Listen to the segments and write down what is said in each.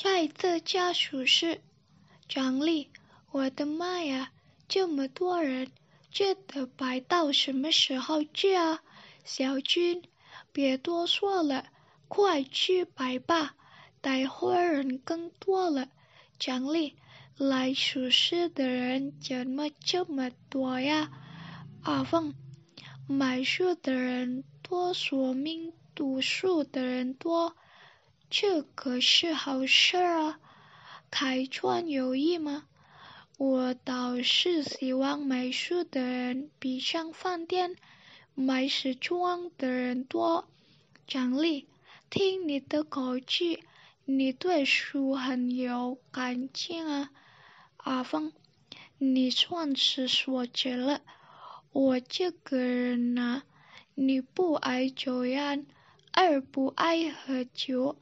在这家属事，张丽，我的妈呀，这么多人，这得摆到什么时候去啊？小军，别多说了，快去摆吧，待会儿人更多了。张丽，来属事的人怎么这么多呀？阿凤，买书的人多，说明读书的人多。这可是好事啊！开创有益吗？我倒是希望买书的人比上饭店买时装的人多。张丽，听你的口气，你对书很有感情啊。阿峰，你算是说绝了。我这个人啊，你不爱抽烟，二不爱喝酒。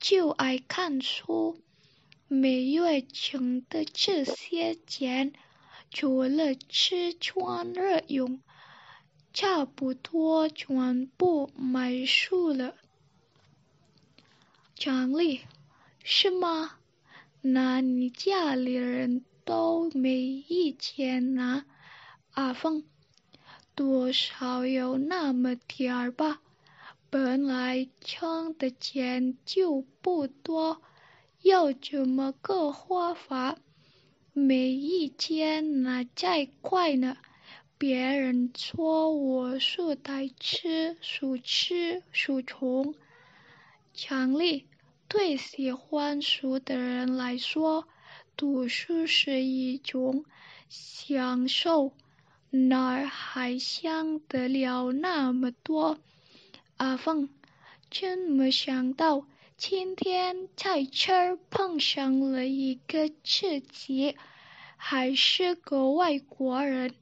就爱看书，每月挣的这些钱，除了吃穿日用，差不多全部买书了。张丽，是吗？那你家里人都没意见啊？阿凤，多少有那么点儿吧。本来挣的钱就不多，要怎么个花法？每一天那再快呢。别人说我是呆痴，属痴属虫。强力对喜欢书的人来说，读书是一种享受，哪儿还想得了那么多？阿凤，真没想到今天在这儿碰上了一个自己，还是个外国人。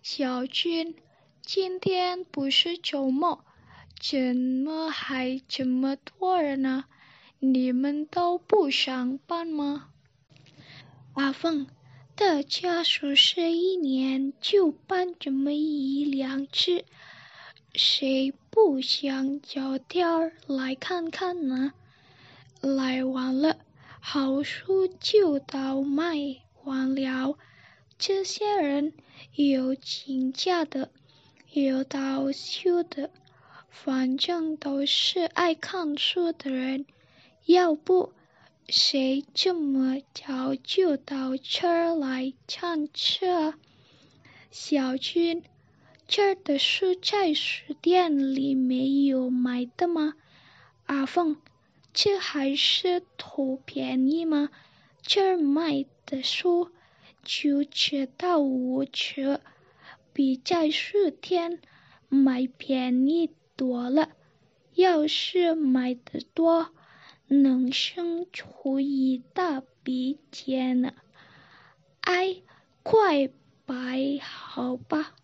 小军，今天不是周末，怎么还这么多人呢？你们都不上班吗？阿凤，大家说是一年就办这么一两次。谁不想早点来看看呢？来晚了，好书就到卖完了。这些人有请假的，有倒休的，反正都是爱看书的人。要不，谁这么早就到这儿来看车？小军。这儿的书在书店里没有卖的吗？阿凤，这还是图便宜吗？这儿卖的书就知到五折，比在书店买便宜多了。要是买的多，能生出一大笔钱呢。哎，快摆好吧。